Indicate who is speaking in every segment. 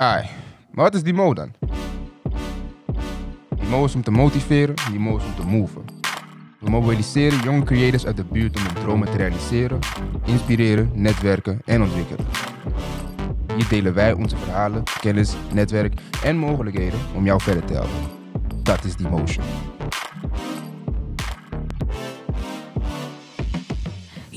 Speaker 1: Ai, maar wat is die mo dan? Die mo is om te motiveren, die mo is om te moven. We mobiliseren jonge creators uit de buurt om hun dromen te realiseren, inspireren, netwerken en ontwikkelen. Hier delen wij onze verhalen, kennis, netwerk en mogelijkheden om jou verder te helpen. Dat is die motion.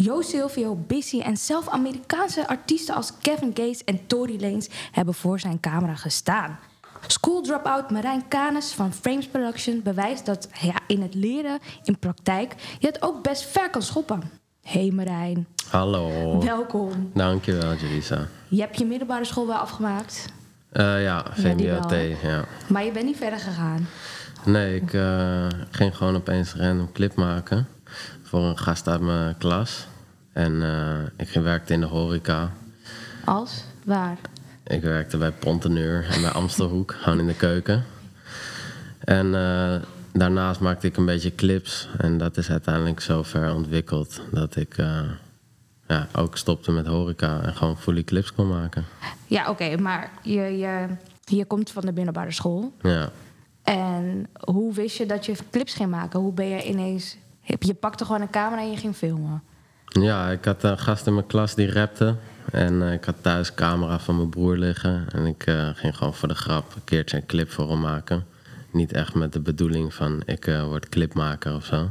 Speaker 2: Jo Silvio, Busy en zelf Amerikaanse artiesten als Kevin Gates en Tory Lanez hebben voor zijn camera gestaan. School dropout Marijn Canes van Frames Production bewijst dat ja, in het leren, in praktijk, je het ook best ver kan schoppen. Hey Marijn,
Speaker 3: Hallo.
Speaker 2: welkom.
Speaker 3: Dankjewel, Jelisa.
Speaker 2: Je hebt je middelbare school wel afgemaakt,
Speaker 3: Eh ja, VMBOT, ja.
Speaker 2: maar je bent niet verder gegaan.
Speaker 3: Nee, ik eh, ging gewoon opeens een random clip maken voor een gast uit mijn klas. En eh, ik werkte in de horeca.
Speaker 2: Als? Waar?
Speaker 3: Ik werkte bij Ponteneur en bij Amstelhoek, gewoon in de keuken. En eh, daarnaast maakte ik een beetje clips. En dat is uiteindelijk zo ver ontwikkeld dat ik eh, ja, ook stopte met horeca en gewoon fully clips kon maken.
Speaker 2: Ja, oké, maar je, je, je komt van de middelbare school.
Speaker 3: Ja.
Speaker 2: En hoe wist je dat je clips ging maken? Hoe ben je ineens... Je pakte gewoon een camera en je ging filmen.
Speaker 3: Ja, ik had een gast in mijn klas die rapte. En eh, ik had thuis een camera van mijn broer liggen. En ik eh, ging gewoon voor de grap een keertje een clip voor hem maken. Niet echt met de bedoeling van ik eh, word clipmaker of zo.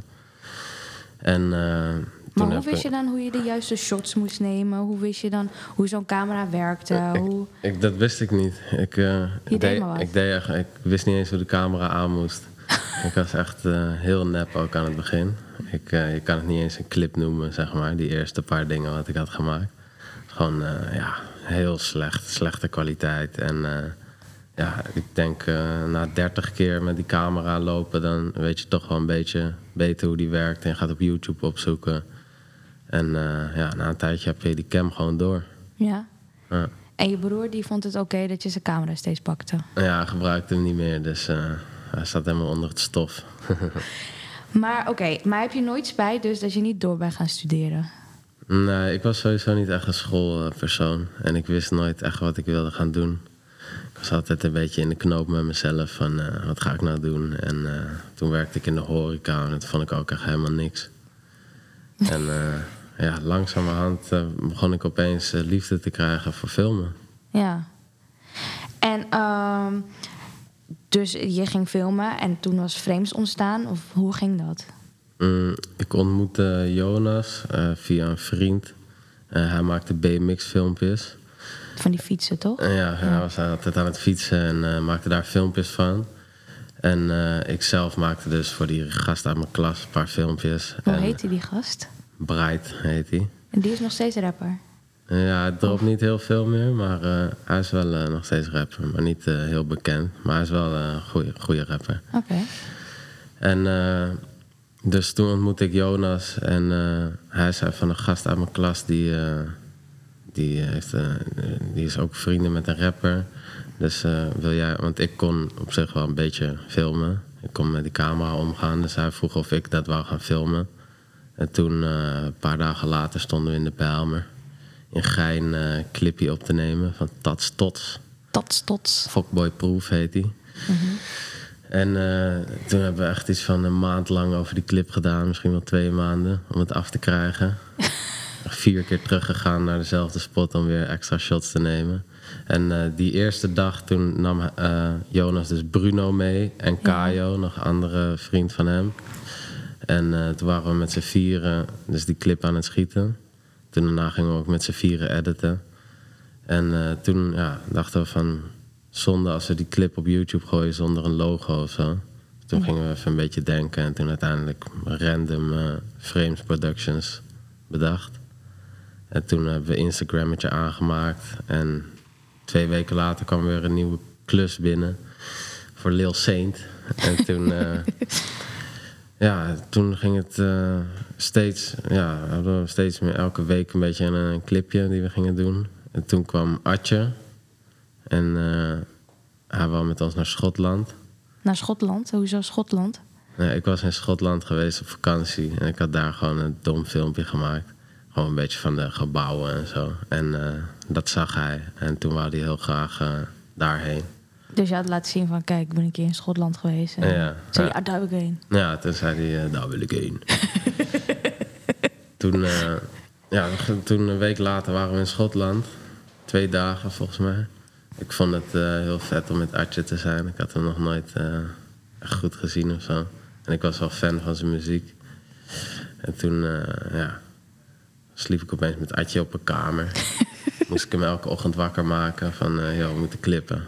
Speaker 3: En
Speaker 2: Maar hoe wist
Speaker 3: ik-
Speaker 2: je dan hoe je de juiste shots moest nemen? Hoe wist je dan hoe zo'n camera werkte? Hoe...
Speaker 3: Ik, dat wist ik niet. Ik,
Speaker 2: deed
Speaker 3: deed,
Speaker 2: maar wat.
Speaker 3: ik, deed echt, ik wist niet eens hoe de camera aan moest. ik was echt eh, heel nep ook aan het begin. Ik, eh, je kan het niet eens een clip noemen, zeg maar. Die eerste paar dingen wat ik had gemaakt. Gewoon eh, ja, heel slecht. Slechte kwaliteit. En ja, ik denk na 30 keer met die camera lopen... dan weet je toch wel een beetje beter hoe die werkt. En je gaat op YouTube opzoeken. En ja, na een tijdje heb je die cam gewoon door.
Speaker 2: Ja.
Speaker 3: Ja.
Speaker 2: En je broer die vond het oké dat je zijn camera steeds pakte.
Speaker 3: Ja, hij gebruikte hem niet meer, dus hij zat helemaal onder het stof.
Speaker 2: Maar oké, maar heb je nooit spijt dus dat je niet door bent gaan studeren?
Speaker 3: nee, ik was sowieso niet echt een schoolpersoon. En ik wist nooit echt wat ik wilde gaan doen. Ik was altijd een beetje in de knoop met mezelf van eh, wat ga ik nou doen. En eh, toen werkte ik in de horeca en dat vond ik ook echt helemaal niks. En eh, ja, langzamerhand begon ik opeens liefde te krijgen voor filmen.
Speaker 2: Ja. En ehm, dus je ging filmen en toen was Frames ontstaan? Of hoe ging dat?
Speaker 3: Mm, ik ontmoette Jonas eh, via een vriend. Eh, hij maakte BMX-filmpjes.
Speaker 2: Van die fietsen, toch?
Speaker 3: En ja, hij was altijd aan het fietsen en eh, maakte daar filmpjes van. En eh, ik zelf maakte dus voor die gast uit mijn klas een paar filmpjes.
Speaker 2: Hoe heette die gast?
Speaker 3: Bright heet hij.
Speaker 2: En die is nog steeds rapper.
Speaker 3: Ja, hij dropt niet heel veel meer, maar eh, hij is wel eh, nog steeds rapper. Maar niet eh, heel bekend. Maar hij is wel een goede, goede rapper.
Speaker 2: Oké.
Speaker 3: En dus toen ontmoette ik Jonas en hij zei van een gast uit mijn klas die, die, heeft, die is ook vrienden met een rapper. Dus wil jij, want ik kon op zich wel een beetje filmen. Ik kon met die camera omgaan, dus hij vroeg of ik dat wou gaan filmen. En toen, een paar dagen later, stonden we in de Bijlmer in Gein eh clipje op te nemen van Tats Tots.
Speaker 2: Tots, tots.
Speaker 3: Fuckboy Proof heet hij. En eh, toen hebben we echt iets van een maand lang over die clip gedaan. Misschien wel twee maanden om het af te krijgen. Vier keer teruggegaan naar dezelfde spot om weer extra shots te nemen. En eh, die eerste dag toen nam Jonas dus Bruno mee. En Kajo, nog een andere vriend van hem. En toen waren we met z'n vieren dus die clip aan het schieten. Toen daarna gingen we ook met z'n vieren editen. En eh, toen ja, dachten we van zonde als we die clip op YouTube gooien zonder een logo of zo. Toen gingen we even een beetje denken en toen uiteindelijk random eh, Frames Productions bedacht. En toen hebben we Instagrammetje aangemaakt. En twee weken later kwam weer een nieuwe klus binnen voor Lil Saint. En toen, eh, ja, toen ging het eh, steeds, ja, hadden we steeds meer elke week een beetje een, een clipje die we gingen doen. En toen kwam Atje. En eh, hij wou met ons naar Schotland.
Speaker 2: Naar Schotland? Hoezo Schotland?
Speaker 3: Ja, ik was in Schotland geweest op vakantie. En ik had daar gewoon een dom filmpje gemaakt. Gewoon een beetje van de gebouwen en zo. En eh, dat zag hij. En toen wou hij heel graag daarheen.
Speaker 2: Dus je had laten zien van, kijk, ik ben een keer in Schotland geweest. En
Speaker 3: Ja,
Speaker 2: Zei
Speaker 3: ja.
Speaker 2: je, ah, daar wil ik heen.
Speaker 3: Ja, toen zei hij, eh, daar wil ik heen. toen, eh, ja, toen een week later waren we in Schotland. Twee dagen volgens mij. Ik vond het eh, heel vet om met Artje te zijn. Ik had hem nog nooit echt goed gezien of zo. En ik was wel fan van zijn muziek. En toen, ja, sliep ik opeens met Artje op een kamer. Moest ik hem elke ochtend wakker maken van, joh, we moeten klippen.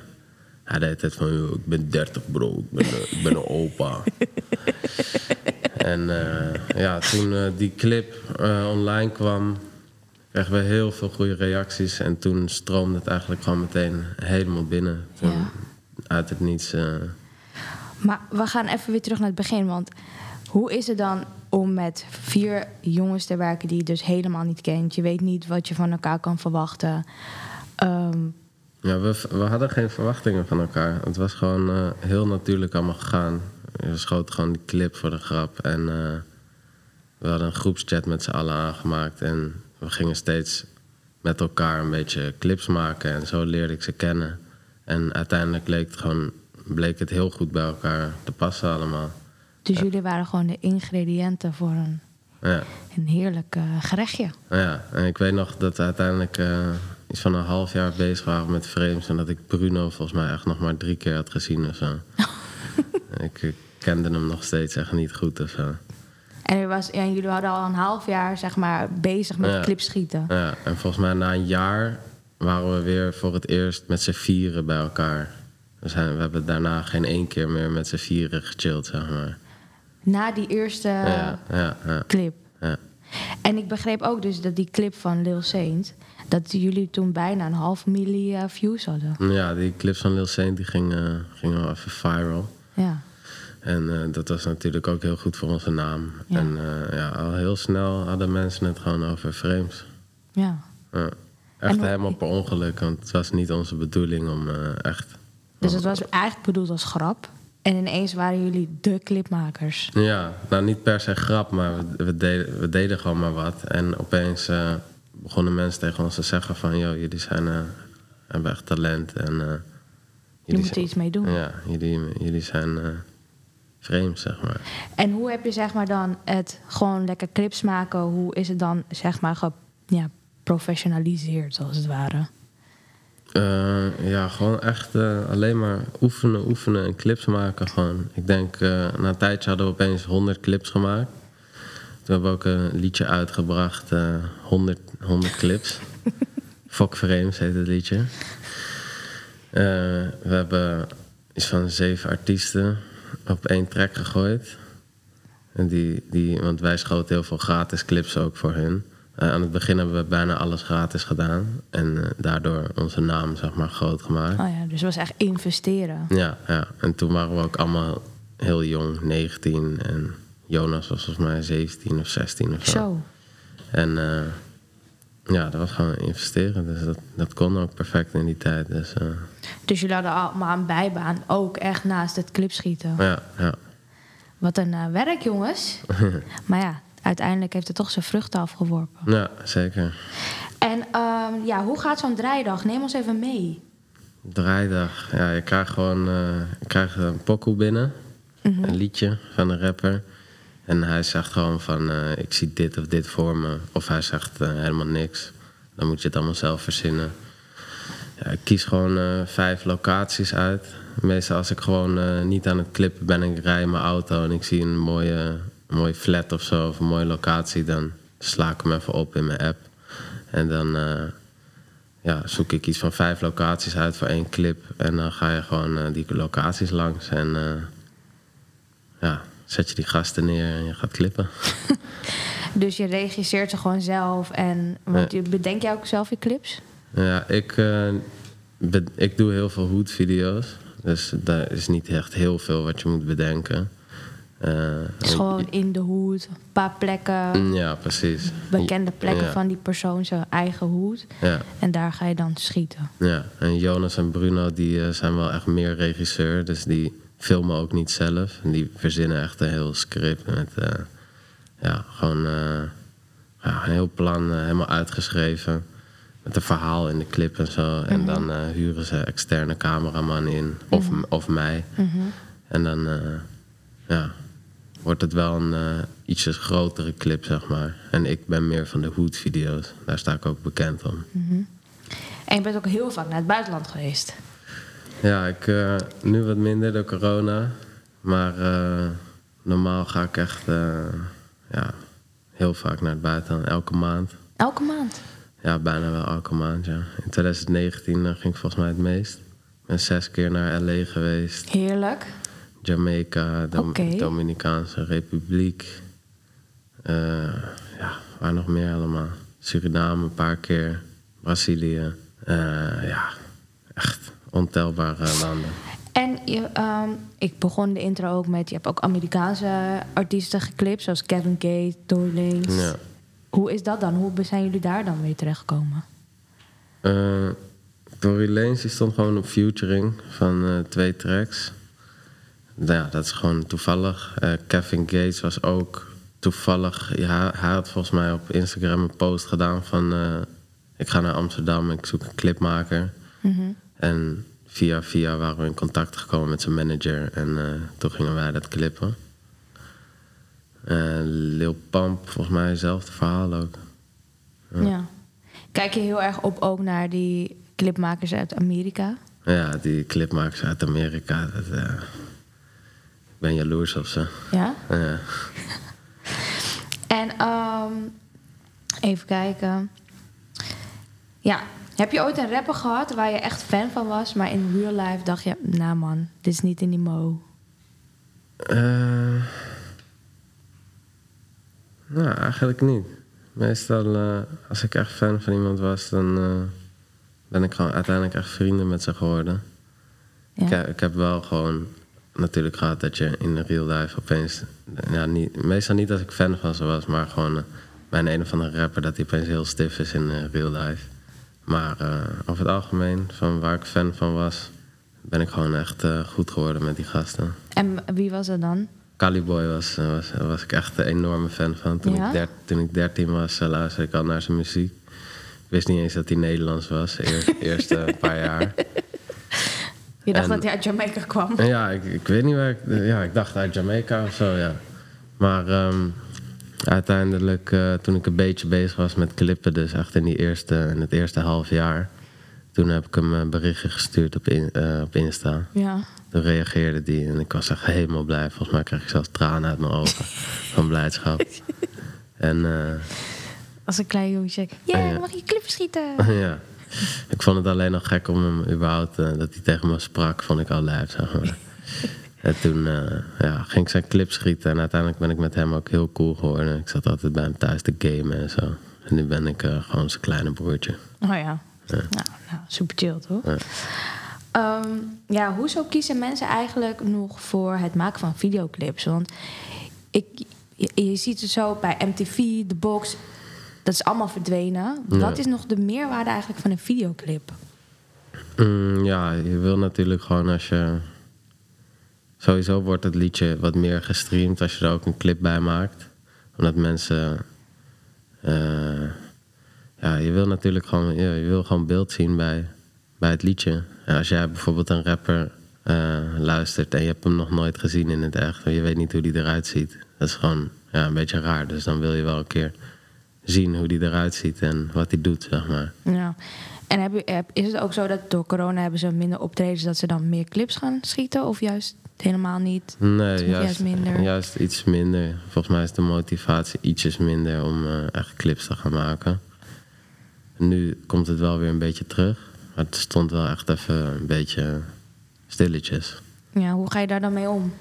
Speaker 3: Hij deed het van, "Yo, ik ben 30 bro, ik ben, eh, ik ben een opa. en eh, ja, toen eh, die clip online kwam, kregen we heel veel goede reacties. En toen stroomde het eigenlijk gewoon meteen helemaal binnen. Toen,
Speaker 2: Ja.
Speaker 3: Uit het niets.
Speaker 2: Maar we gaan even weer terug naar het begin. Want hoe is het dan om met vier jongens te werken die je dus helemaal niet kent? Je weet niet wat je van elkaar kan verwachten. Ehm,
Speaker 3: Ja, we, we hadden geen verwachtingen van elkaar. Het was gewoon eh, heel natuurlijk allemaal gegaan. We schoten gewoon die clip voor de grap. En eh, we hadden een groepschat met z'n allen aangemaakt. En we gingen steeds met elkaar een beetje clips maken. En zo leerde ik ze kennen. En uiteindelijk bleek het, gewoon, bleek het heel goed bij elkaar te passen allemaal.
Speaker 2: dus jullie waren gewoon de ingrediënten voor een,
Speaker 3: Ja,
Speaker 2: een heerlijk eh, gerechtje.
Speaker 3: ja. en ik weet nog dat uiteindelijk iets van een half jaar bezig waren met frames. En dat ik Bruno volgens mij echt nog maar drie keer had gezien of zo. ik, ik kende hem nog steeds echt niet goed of zo.
Speaker 2: En er was, jullie hadden al een half jaar zeg maar, bezig met
Speaker 3: Ja.
Speaker 2: clips schieten.
Speaker 3: Ja, en volgens mij na een jaar waren we weer voor het eerst met z'n vieren bij elkaar. We, zijn, we hebben daarna geen één keer meer met z'n vieren gechilled, zeg maar.
Speaker 2: Na die eerste
Speaker 3: ja, ja, ja,
Speaker 2: clip.
Speaker 3: ja.
Speaker 2: En ik begreep ook dus dat die clip van Lil Saint... dat jullie toen bijna een half miljoen eh, views hadden.
Speaker 3: Ja, die clips van Lil Saint die ging, eh, ging wel even viral.
Speaker 2: Ja.
Speaker 3: En eh, dat was natuurlijk ook heel goed voor onze naam.
Speaker 2: Ja.
Speaker 3: En ja, al heel snel hadden mensen het gewoon over frames.
Speaker 2: ja.
Speaker 3: Ja. Echt
Speaker 2: hoe-
Speaker 3: helemaal per ongeluk, want het was niet onze bedoeling om echt...
Speaker 2: Dus het was eigenlijk bedoeld als grap. En ineens waren jullie de clipmakers.
Speaker 3: Ja, nou niet per se grap, maar we, we, deden, we deden gewoon maar wat. En opeens eh, begonnen mensen tegen ons te zeggen van... ...joh, jullie zijn, eh, hebben echt talent en... eh,
Speaker 2: Je moet
Speaker 3: zijn-
Speaker 2: er iets mee doen.
Speaker 3: Ja, jullie, jullie zijn vreemd, zeg maar.
Speaker 2: En hoe heb je zeg maar dan het gewoon lekker clips maken... hoe is het dan zeg maar ge, ja, professionaliseerd als het ware?
Speaker 3: Eh, ja, gewoon echt eh, alleen maar oefenen, oefenen en clips maken gewoon. Ik denk, eh, na een tijdje hadden we opeens 100 clips gemaakt. Toen hebben we ook een liedje uitgebracht, eh 100, 100 clips. Fuck Frames heet het liedje. We hebben iets van zeven artiesten op één track gegooid. En die, die, want wij schoten heel veel gratis clips ook voor hun. Eh, aan het begin hebben we bijna alles gratis gedaan. En eh, daardoor onze naam zeg maar groot gemaakt.
Speaker 2: Oh ja, dus het was echt investeren.
Speaker 3: Ja, ja, en toen waren we ook allemaal heel jong, 19. En Jonas was volgens mij 17 of 16 of zo.
Speaker 2: Zo.
Speaker 3: En eh, ja, dat was gewoon investeren. Dus dat, dat kon ook perfect in die tijd. Dus eh,
Speaker 2: Dus jullie hadden allemaal een bijbaan, ook echt naast het clipschieten.
Speaker 3: ja, ja.
Speaker 2: Wat een werk, jongens. maar ja, uiteindelijk heeft het toch zijn vruchten afgeworpen.
Speaker 3: ja, zeker.
Speaker 2: En ehm, ja, hoe gaat zo'n draaidag? Neem ons even mee.
Speaker 3: Draaidag. Ja, je krijgt gewoon eh, je krijgt een pokoe binnen. Een liedje van een rapper. En hij zegt gewoon van, eh, ik zie dit of dit voor me. Of hij zegt eh, helemaal niks. Dan moet je het allemaal zelf verzinnen. Ja, ik kies gewoon vijf locaties uit. Meestal als ik gewoon niet aan het klippen ben en ik rij in mijn auto... en ik zie een mooie, een mooie flat of zo, of een mooie locatie... dan sla ik hem even op in mijn app. En dan eh, ja, zoek ik iets van vijf locaties uit voor één clip. En dan ga je gewoon eh, die locaties langs. En eh, ja, zet je die gasten neer en je gaat klippen.
Speaker 2: Dus je regisseert ze gewoon zelf. En, want je, bedenk jij ook zelf je clips?
Speaker 3: Ja, ik, ik doe heel veel hoedvideo's. Dus daar is niet echt heel veel wat je moet bedenken.
Speaker 2: Is gewoon in de hoed, een paar plekken,
Speaker 3: Ja, precies.
Speaker 2: bekende plekken
Speaker 3: ja,
Speaker 2: van die persoon zijn eigen hoed.
Speaker 3: Ja,
Speaker 2: En daar ga je dan schieten.
Speaker 3: ja. En Jonas en Bruno die, eh, zijn wel echt meer regisseur. Dus die filmen ook niet zelf. En die verzinnen echt een heel script met... eh, ja, gewoon ja, een heel plan helemaal uitgeschreven. met een verhaal in de clip en zo. En dan eh, huren ze externe cameraman in, of, of mij. En dan ja, wordt het wel een eh, ietsjes grotere clip, zeg maar. En ik ben meer van de hood-video's. Daar sta ik ook bekend om.
Speaker 2: En je bent ook heel vaak naar het buitenland geweest.
Speaker 3: Ja, ik, eh, nu wat minder door corona. Maar eh, normaal ga ik echt ja, heel vaak naar het buitenland. Elke maand.
Speaker 2: Elke maand.
Speaker 3: Ja, bijna wel elke maand, ja. In 2019 eh, ging ik volgens mij het meest. Ik ben zes keer naar L.A. geweest.
Speaker 2: Heerlijk.
Speaker 3: Jamaica,
Speaker 2: Oké.
Speaker 3: Dominicaanse Republiek. Eh, ja, waar nog meer allemaal. Suriname een paar keer. Brazilië. Eh, ja, echt ontelbare landen.
Speaker 2: En je, ehm, ik begon de intro ook met... je hebt ook Amerikaanse artiesten geklipt... zoals Kevin Gates, Tory Lanez.
Speaker 3: Ja.
Speaker 2: Hoe is dat dan? Hoe zijn jullie daar dan weer terechtgekomen?
Speaker 3: Eh Tory Lanez die stond gewoon op featuring van eh, twee tracks. Nou Ja, dat is gewoon toevallig. Eh, Kevin Gates was ook toevallig... Ja, hij had volgens mij op Instagram een post gedaan van... eh, ik ga naar Amsterdam, ik zoek een clipmaker. En via via waren we in contact gekomen met zijn manager. En eh, toen gingen wij dat clippen. Lil Pump, volgens mij hetzelfde verhaal ook.
Speaker 2: Ja. Kijk je heel erg op ook naar die clipmakers uit Amerika?
Speaker 3: Ja, die clipmakers uit Amerika. Dat, ben jaloers op ze.
Speaker 2: Ja?
Speaker 3: Ja.
Speaker 2: En ehm, even kijken. Ja, heb je ooit een rapper gehad waar je echt fan van was, maar in real life dacht je, nou man, dit is niet in die mo.
Speaker 3: Eh, nou, eigenlijk niet. Meestal, eh, als ik echt fan van iemand was, dan eh, ben ik gewoon uiteindelijk echt vrienden met ze geworden.
Speaker 2: Ja.
Speaker 3: Ik, ik heb wel gewoon natuurlijk gehad dat je in real life opeens... Ja, niet, meestal niet als ik fan van ze was, maar gewoon eh, bij een, een of andere rapper... dat hij opeens heel stif is in eh, real life. Maar eh, over het algemeen, van waar ik fan van was... ben ik gewoon echt goed geworden met die gasten.
Speaker 2: En wie was dat dan?
Speaker 3: Caliboy was, was, was ik echt een enorme fan van. Toen,
Speaker 2: Ja?
Speaker 3: ik, toen ik 13 was, luisterde ik al naar zijn muziek. Ik wist niet eens dat hij Nederlands was, de eerste paar jaar.
Speaker 2: Je dacht
Speaker 3: En-
Speaker 2: dat hij uit Jamaica kwam.
Speaker 3: Ja, ik, ik weet niet waar ik... Ja, ik dacht uit Jamaica of zo, ja. Maar ehm, uiteindelijk, eh, toen ik een beetje bezig was met clippen... dus echt in, die eerste, in het eerste half jaar... toen heb ik hem een berichtje gestuurd op, in, eh, op Insta.
Speaker 2: Ja.
Speaker 3: Toen reageerde die en ik was echt helemaal blij. Volgens mij kreeg ik zelfs tranen uit mijn ogen van blijdschap. En eh,
Speaker 2: Als een klein jongetje. Ja,
Speaker 3: Ja.
Speaker 2: dan mag je clip schieten.
Speaker 3: ja, ik vond het alleen nog gek om hem überhaupt, eh, dat hij tegen me sprak, vond ik al lijf, zeg maar. En toen eh, ja, ging ik zijn clip schieten en uiteindelijk ben ik met hem ook heel cool geworden. Ik zat altijd bij hem thuis te gamen en zo. En nu ben ik eh, gewoon zijn kleine broertje.
Speaker 2: Oh ja. Nou, nou, super chill toch?
Speaker 3: Ja.
Speaker 2: Ehm, ja, hoezo kiezen mensen eigenlijk nog voor het maken van videoclips? Want ik, je, je ziet het zo bij MTV, The Box, dat is allemaal verdwenen.
Speaker 3: Ja.
Speaker 2: Wat is nog de meerwaarde eigenlijk van een videoclip?
Speaker 3: Mm, ja, je wil natuurlijk gewoon als je. Sowieso wordt het liedje wat meer gestreamd als je er ook een clip bij maakt. Omdat mensen. eh, ja, je wil natuurlijk gewoon, ja, je wil gewoon beeld zien bij, bij het liedje. Als jij bijvoorbeeld een rapper eh, luistert en je hebt hem nog nooit gezien in het echt, je weet niet hoe die eruit ziet. Dat is gewoon ja, een beetje raar. Dus dan wil je wel een keer zien hoe die eruit ziet en wat hij doet, zeg maar.
Speaker 2: Ja. En heb is het ook zo dat door corona hebben ze minder optredens... dat ze dan meer clips gaan schieten? Of juist helemaal niet?
Speaker 3: Nee, juist,
Speaker 2: juist minder.
Speaker 3: juist iets minder. Volgens mij is de motivatie ietsjes minder om eh, echt clips te gaan maken. Nu komt het wel weer een beetje terug. Maar het stond wel echt even een beetje stilletjes.
Speaker 2: Ja, hoe ga je daar dan mee om?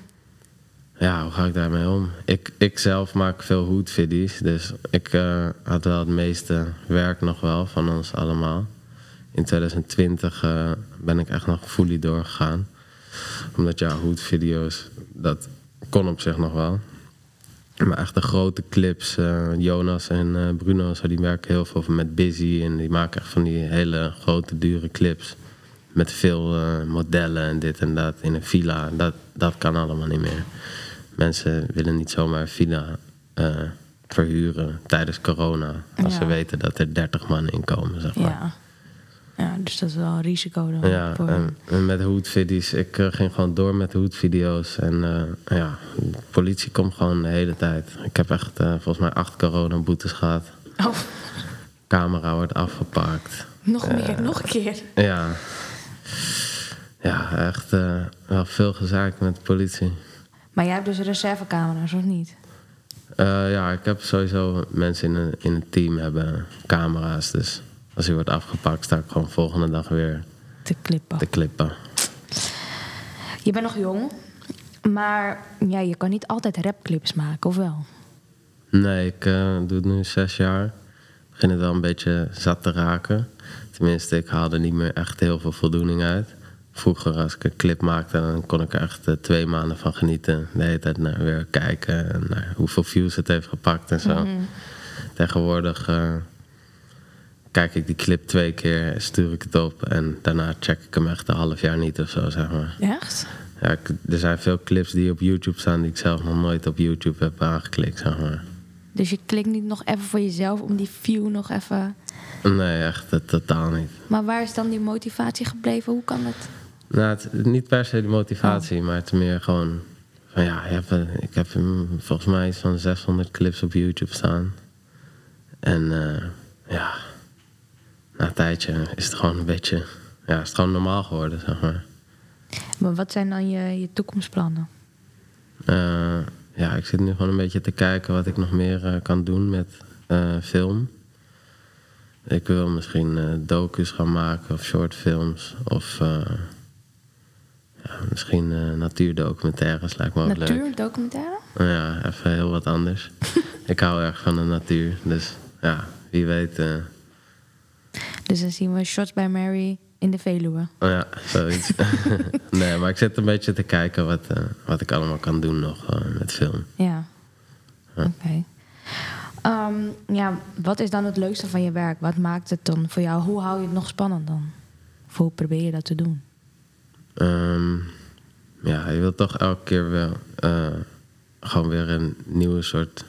Speaker 3: Ja, hoe ga ik daarmee om? Ik, ik zelf maak veel hoedvideo's. Dus ik eh, had wel het meeste werk nog wel van ons allemaal. In 2020 eh, ben ik echt nog fully doorgegaan. Omdat ja, hoedvideo's, dat kon op zich nog wel. Maar echt de grote clips, eh, Jonas en Bruno, zo, die werken heel veel met Busy. En die maken echt van die hele grote, dure clips. Met veel modellen en dit en dat in een villa. Dat, dat kan allemaal niet meer. Mensen willen niet zomaar villa eh, verhuren tijdens corona. Als
Speaker 2: Ja.
Speaker 3: ze weten dat er 30 man in komen, zeg maar.
Speaker 2: Ja. ja, dus dat is wel een risico dan.
Speaker 3: Ja,
Speaker 2: voor-
Speaker 3: en, en met hoedvideo's, ik eh, ging gewoon door met hoedvideo's. En eh, ja, de politie komt gewoon de hele tijd. Ik heb echt volgens mij acht coronaboetes gehad.
Speaker 2: Oh,
Speaker 3: Camera wordt afgepakt.
Speaker 2: nog meer, nog een keer.
Speaker 3: Ja, ja echt wel veel gezaakt met de politie.
Speaker 2: Maar jij hebt dus reservecamera's, of niet?
Speaker 3: Eh, ja, ik heb sowieso mensen in een, in het team hebben camera's. Dus als hij wordt afgepakt, sta ik gewoon volgende dag weer
Speaker 2: Te klippen.
Speaker 3: te klippen.
Speaker 2: Je bent nog jong, maar ja, je kan niet altijd rapclips maken, of wel?
Speaker 3: Nee, ik eh, doe het nu zes jaar. Ik begin het wel een beetje zat te raken. Tenminste, ik haalde niet meer echt heel veel voldoening uit. Vroeger, als ik een clip maakte, dan kon ik er echt eh, twee maanden van genieten. De hele tijd naar weer kijken en naar hoeveel views het heeft gepakt en zo. Tegenwoordig eh, kijk ik die clip twee keer, stuur ik het op en daarna check ik hem echt een half jaar niet of zo, zeg maar.
Speaker 2: Echt?
Speaker 3: Ja, ik- er zijn veel clips die op YouTube staan die ik zelf nog nooit op YouTube heb aangeklikt, zeg maar.
Speaker 2: Dus je klikt niet nog even voor jezelf om die view nog even...
Speaker 3: Nee, echt totaal niet.
Speaker 2: Maar waar is dan die motivatie gebleven? Hoe kan het?
Speaker 3: Nou, het, niet per se de motivatie, maar het is meer gewoon... Van ja, hebt, eh, ik heb volgens mij iets van 600 clips op YouTube staan. En eh, ja, na een tijdje is het gewoon een beetje... Ja, is het gewoon normaal geworden, zeg maar.
Speaker 2: Maar wat zijn dan je, je toekomstplannen?
Speaker 3: Eh, ja, ik zit nu gewoon een beetje te kijken wat ik nog meer eh, kan doen met film. Ik wil misschien docus gaan maken of shortfilms. Of ja, misschien eh, natuurdocumentaires lijkt me ook leuk.
Speaker 2: Natuurdocumentaire?
Speaker 3: Nou ja, even heel wat anders. ik hou erg van de natuur. Dus ja, wie weet. eh,
Speaker 2: Dus dan zien we Shots by Mary in de Veluwe.
Speaker 3: oh ja, zoiets. nee, maar ik zit een beetje te kijken wat, eh, wat ik allemaal kan doen nog met film.
Speaker 2: Ja. Oké. Ehm, ja, wat is dan het leukste van je werk? Wat maakt het dan voor jou? Hoe hou je het nog spannend dan? Of hoe probeer je dat te doen?
Speaker 3: Ehm, ja, je wilt toch elke keer wel eh, gewoon weer een nieuwe soort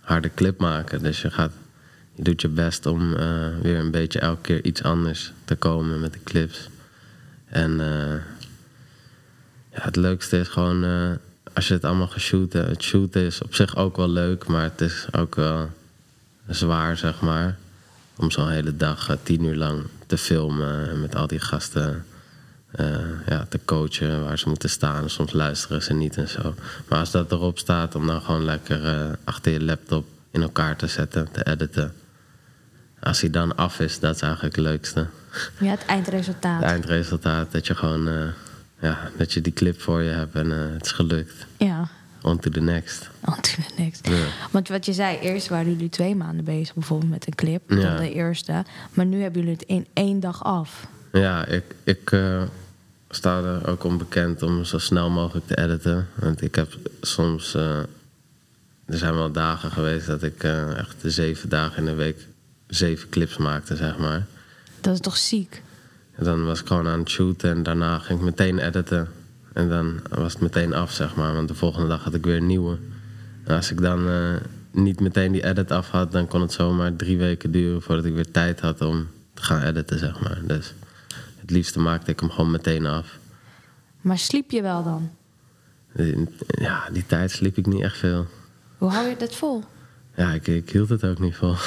Speaker 3: harde clip maken. Dus je, gaat, je doet je best om eh, weer een beetje elke keer iets anders te komen met de clips. En eh, ja, het leukste is gewoon als je het allemaal geshoot hebt. Het shooten is op zich ook wel leuk, maar het is ook wel zwaar, zeg maar. Om zo'n hele dag, tien uur lang te filmen en met al die gasten ja, te coachen waar ze moeten staan. Soms luisteren ze niet en zo. Maar als dat erop staat, om dan gewoon lekker eh, achter je laptop in elkaar te zetten, te editen. Als hij dan af is, dat is eigenlijk het leukste.
Speaker 2: Ja, het eindresultaat.
Speaker 3: Het eindresultaat, dat je gewoon eh, ja, dat je die clip voor je hebt en eh, het is gelukt.
Speaker 2: Ja,
Speaker 3: On to the next.
Speaker 2: on to the next.
Speaker 3: Ja.
Speaker 2: Want wat je zei, eerst waren jullie twee maanden bezig bijvoorbeeld met een clip.
Speaker 3: Ja.
Speaker 2: Dan de eerste. Maar nu hebben jullie het in één dag af.
Speaker 3: Ja, ik, ik eh, sta er ook onbekend om zo snel mogelijk te editen. Want ik heb soms... eh, er zijn wel dagen geweest dat ik eh, echt zeven dagen in de week zeven clips maakte, zeg maar.
Speaker 2: Dat is toch ziek?
Speaker 3: En dan was ik gewoon aan het shooten en daarna ging ik meteen editen. En dan was het meteen af, zeg maar. Want de volgende dag had ik weer een nieuwe. En als ik dan eh, niet meteen die edit af had... dan kon het zomaar drie weken duren voordat ik weer tijd had om te gaan editen, zeg maar. Dus het liefste maakte ik hem gewoon meteen af.
Speaker 2: Maar sliep je wel dan?
Speaker 3: Ja, die tijd sliep ik niet echt veel.
Speaker 2: Hoe hou je dat vol?
Speaker 3: Ja, ik, ik hield het ook niet vol.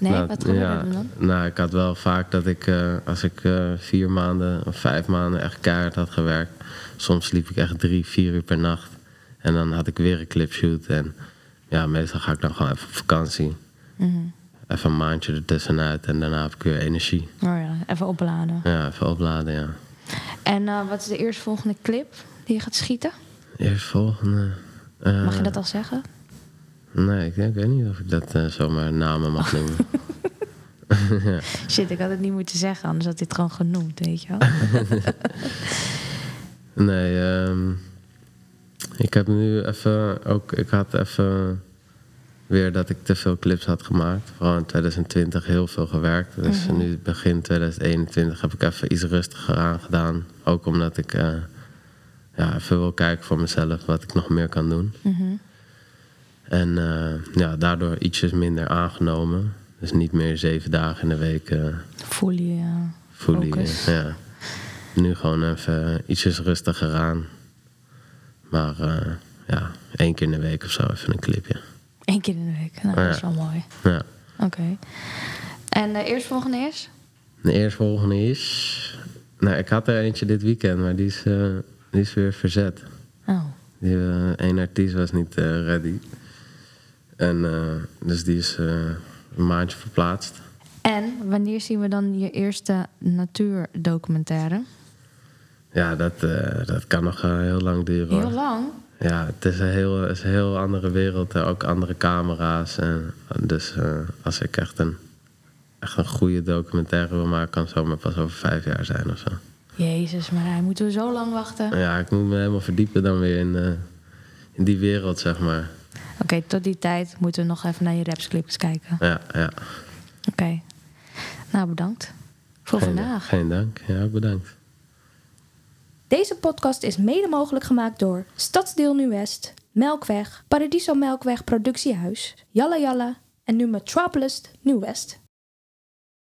Speaker 2: Nee,
Speaker 3: Nou,
Speaker 2: wat gebeurde
Speaker 3: ja,
Speaker 2: dan?
Speaker 3: Nou, ik had wel vaak dat ik, eh, als ik eh, vier maanden of vijf maanden echt keihard had gewerkt... soms sliep ik echt drie, vier uur per nacht. En dan had ik weer een clipshoot. En ja, meestal ga ik dan gewoon even op vakantie.
Speaker 2: Mhm.
Speaker 3: Even een maandje ertussenuit en daarna heb ik weer energie.
Speaker 2: Oh ja, even opladen.
Speaker 3: Ja, even opladen, ja.
Speaker 2: En eh, wat is de eerstvolgende clip die je gaat schieten?
Speaker 3: Eerst volgende... eh,
Speaker 2: Mag je dat al zeggen?
Speaker 3: Nee, ik, ik weet niet of ik dat eh, zomaar namen mag noemen.
Speaker 2: Shit, ik had het niet moeten zeggen, anders had dit gewoon genoemd, weet je wel.
Speaker 3: Nee, ehm, ik heb nu even ook, ik had even weer dat ik te veel clips had gemaakt. Vooral in 2020 heel veel gewerkt. Dus nu begin 2021 heb ik even iets rustiger aangedaan. Ook omdat ik eh, ja, even wil kijken voor mezelf wat ik nog meer kan doen.
Speaker 2: Mhm.
Speaker 3: En eh, ja, daardoor ietsjes minder aangenomen. Dus niet meer zeven dagen in de week uh,
Speaker 2: Voel je uh,
Speaker 3: fully.
Speaker 2: focus.
Speaker 3: eh, ja. Nu gewoon even ietsjes rustiger aan. Maar eh, ja, één keer in de week of zo even een clipje.
Speaker 2: Eén keer in de week. Nou, dat is wel mooi.
Speaker 3: Ja.
Speaker 2: Oké. En de eerstvolgende is?
Speaker 3: De eerstvolgende is... Nou, ik had er eentje dit weekend, maar die is, eh, die is weer verzet.
Speaker 2: Oh.
Speaker 3: Die eh één artiest was niet eh, ready. En eh, dus die is eh, een maandje verplaatst.
Speaker 2: En wanneer zien we dan je eerste natuurdocumentaire?
Speaker 3: Ja, dat, eh, dat kan nog eh, heel lang duren. hoor.
Speaker 2: Heel lang.
Speaker 3: Ja, het is een heel, is een heel andere wereld. eh, Ook andere camera's. En, dus eh, als ik echt een, echt een goede documentaire wil maken... kan het zomaar pas over vijf jaar zijn of zo.
Speaker 2: Jezus, maar hij moeten we zo lang wachten?
Speaker 3: Ja, ik moet me helemaal verdiepen dan weer in, eh, in die wereld, zeg maar.
Speaker 2: Oké, tot die tijd moeten we nog even naar je rapsclips kijken.
Speaker 3: Ja, ja.
Speaker 2: Oké. Nou, bedankt voor
Speaker 3: Geen,
Speaker 2: vandaag.
Speaker 3: geen dank. Ja, bedankt.
Speaker 2: Deze podcast is mede mogelijk gemaakt door Stadsdeel Nu-West, Melkweg, Paradiso Melkweg Productiehuis, Jalla Jalla en nu Metropolis Nieuw-West.